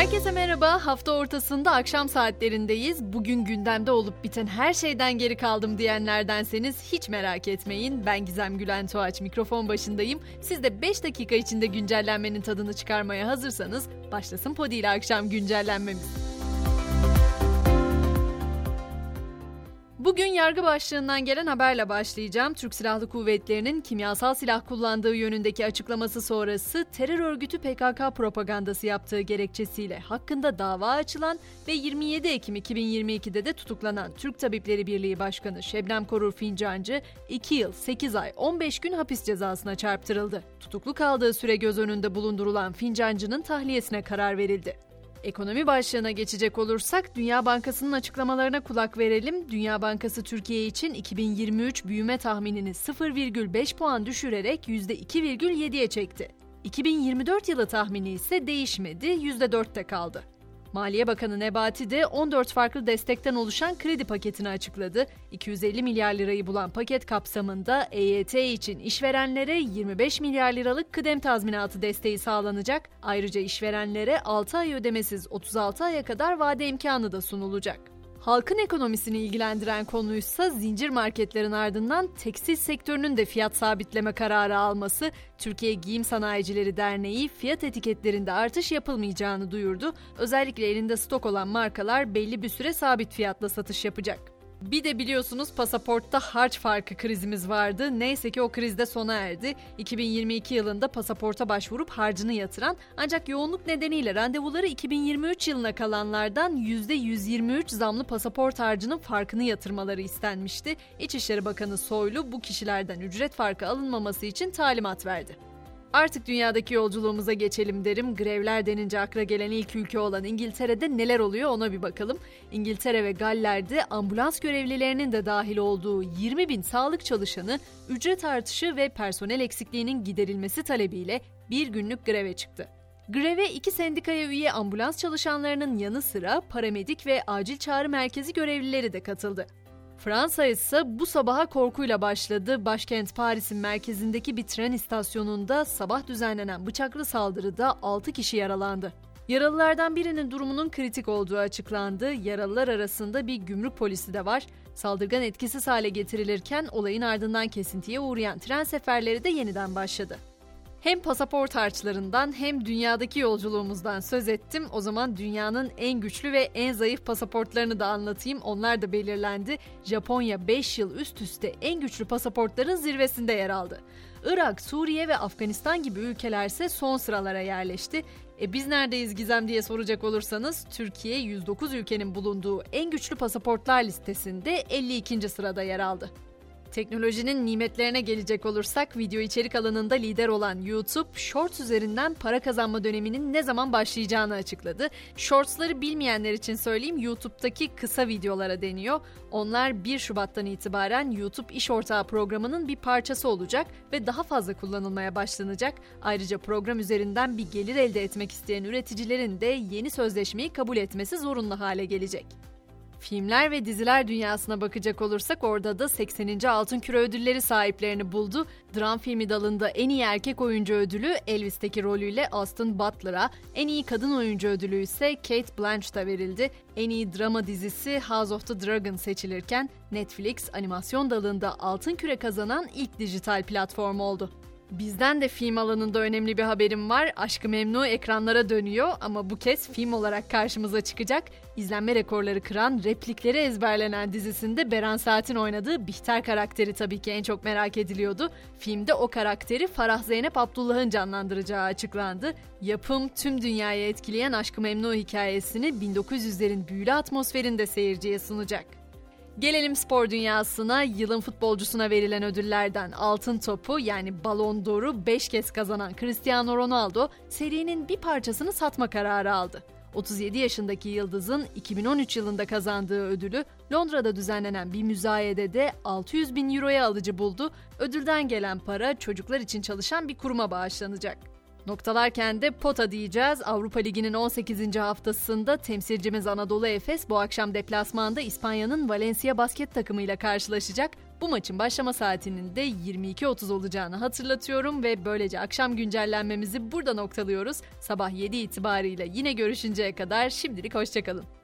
Herkese merhaba. Hafta ortasında akşam saatlerindeyiz. Bugün gündemde olup biten her şeyden geri kaldım diyenlerdenseniz hiç merak etmeyin. Ben Gizem Gülen Tuğaç mikrofon başındayım. Siz de 5 dakika içinde güncellenmenin tadını çıkarmaya hazırsanız başlasın Podi ile akşam güncellenmemiz. Bugün yargı başlığından gelen haberle başlayacağım. Türk Silahlı Kuvvetleri'nin kimyasal silah kullandığı yönündeki açıklaması sonrası terör örgütü PKK propagandası yaptığı gerekçesiyle hakkında dava açılan ve 27 Ekim 2022'de de tutuklanan Türk Tabipleri Birliği Başkanı Şebnem Korur Fincancı 2 yıl 8 ay 15 gün hapis cezasına çarptırıldı. Tutuklu kaldığı süre göz önünde bulundurulan Fincancı'nın tahliyesine karar verildi. Ekonomi başlığına geçecek olursak Dünya Bankası'nın açıklamalarına kulak verelim. Dünya Bankası Türkiye için 2023 büyüme tahminini 0,5 puan düşürerek %2,7'ye çekti. 2024 yılı tahmini ise değişmedi, %4'te kaldı. Maliye Bakanı Nebati de 14 farklı destekten oluşan kredi paketini açıkladı. 250 milyar lirayı bulan paket kapsamında EYT için işverenlere 25 milyar liralık kıdem tazminatı desteği sağlanacak. Ayrıca işverenlere 6 ay ödemesiz 36 aya kadar vade imkanı da sunulacak. Halkın ekonomisini ilgilendiren konuysa zincir marketlerin ardından tekstil sektörünün de fiyat sabitleme kararı alması, Türkiye Giyim Sanayicileri Derneği fiyat etiketlerinde artış yapılmayacağını duyurdu. Özellikle elinde stok olan markalar belli bir süre sabit fiyatla satış yapacak. Bir de biliyorsunuz pasaportta harç farkı krizimiz vardı. Neyse ki o krizde sona erdi. 2022 yılında pasaporta başvurup harcını yatıran ancak yoğunluk nedeniyle randevuları 2023 yılına kalanlardan %123 zamlı pasaport harcının farkını yatırmaları istenmişti. İçişleri Bakanı Soylu bu kişilerden ücret farkı alınmaması için talimat verdi. Artık dünyadaki yolculuğumuza geçelim derim. Grevler denince akla gelen ilk ülke olan İngiltere'de neler oluyor ona bir bakalım. İngiltere ve Galler'de ambulans görevlilerinin de dahil olduğu 20 bin sağlık çalışanı ücret artışı ve personel eksikliğinin giderilmesi talebiyle bir günlük greve çıktı. Greve iki sendikaya üye ambulans çalışanlarının yanı sıra paramedik ve acil çağrı merkezi görevlileri de katıldı. Fransa ise bu sabaha korkuyla başladı. Başkent Paris'in merkezindeki bir tren istasyonunda sabah düzenlenen bıçaklı saldırıda 6 kişi yaralandı. Yaralılardan birinin durumunun kritik olduğu açıklandı. Yaralılar arasında bir gümrük polisi de var. Saldırgan etkisiz hale getirilirken olayın ardından kesintiye uğrayan tren seferleri de yeniden başladı. Hem pasaport harçlarından hem dünyadaki yolculuğumuzdan söz ettim. O zaman dünyanın en güçlü ve en zayıf pasaportlarını da anlatayım. Onlar da belirlendi. Japonya 5 yıl üst üste en güçlü pasaportların zirvesinde yer aldı. Irak, Suriye ve Afganistan gibi ülkelerse son sıralara yerleşti. E biz neredeyiz Gizem diye soracak olursanız Türkiye 109 ülkenin bulunduğu en güçlü pasaportlar listesinde 52. sırada yer aldı. Teknolojinin nimetlerine gelecek olursak video içerik alanında lider olan YouTube, Shorts üzerinden para kazanma döneminin ne zaman başlayacağını açıkladı. Shorts'ları bilmeyenler için söyleyeyim YouTube'daki kısa videolara deniyor. Onlar 1 Şubat'tan itibaren YouTube İş Ortağı programının bir parçası olacak ve daha fazla kullanılmaya başlanacak. Ayrıca program üzerinden bir gelir elde etmek isteyen üreticilerin de yeni sözleşmeyi kabul etmesi zorunlu hale gelecek. Filmler ve diziler dünyasına bakacak olursak orada da 80. Altın Küre ödülleri sahiplerini buldu. Dram filmi dalında en iyi erkek oyuncu ödülü Elvis'teki rolüyle Austin Butler'a, en iyi kadın oyuncu ödülü ise Kate Blanchett'a verildi. En iyi drama dizisi House of the Dragon seçilirken Netflix animasyon dalında Altın Küre kazanan ilk dijital platform oldu. Bizden de film alanında önemli bir haberim var. Aşkı Memnu ekranlara dönüyor ama bu kez film olarak karşımıza çıkacak. İzlenme rekorları kıran, replikleri ezberlenen dizisinde Beren Saat'in oynadığı Bihter karakteri tabii ki en çok merak ediliyordu. Filmde o karakteri Farah Zeynep Abdullah'ın canlandıracağı açıklandı. Yapım tüm dünyayı etkileyen Aşkı Memnu hikayesini 1900'lerin büyülü atmosferinde seyirciye sunacak. Gelelim spor dünyasına. Yılın futbolcusuna verilen ödüllerden altın topu yani Ballon d'Or'u 5 kez kazanan Cristiano Ronaldo serinin bir parçasını satma kararı aldı. 37 yaşındaki yıldızın 2013 yılında kazandığı ödülü Londra'da düzenlenen bir müzayedede 600 bin euroya alıcı buldu. Ödülden gelen para çocuklar için çalışan bir kuruma bağışlanacak. Noktalarken de pota diyeceğiz. Avrupa Ligi'nin 18. haftasında temsilcimiz Anadolu Efes bu akşam deplasmanda İspanya'nın Valencia basket takımıyla karşılaşacak. Bu maçın başlama saatinin de 22.30 olacağını hatırlatıyorum ve böylece akşam güncellenmemizi burada noktalıyoruz. Sabah 7 itibariyle yine görüşünceye kadar şimdilik hoşçakalın.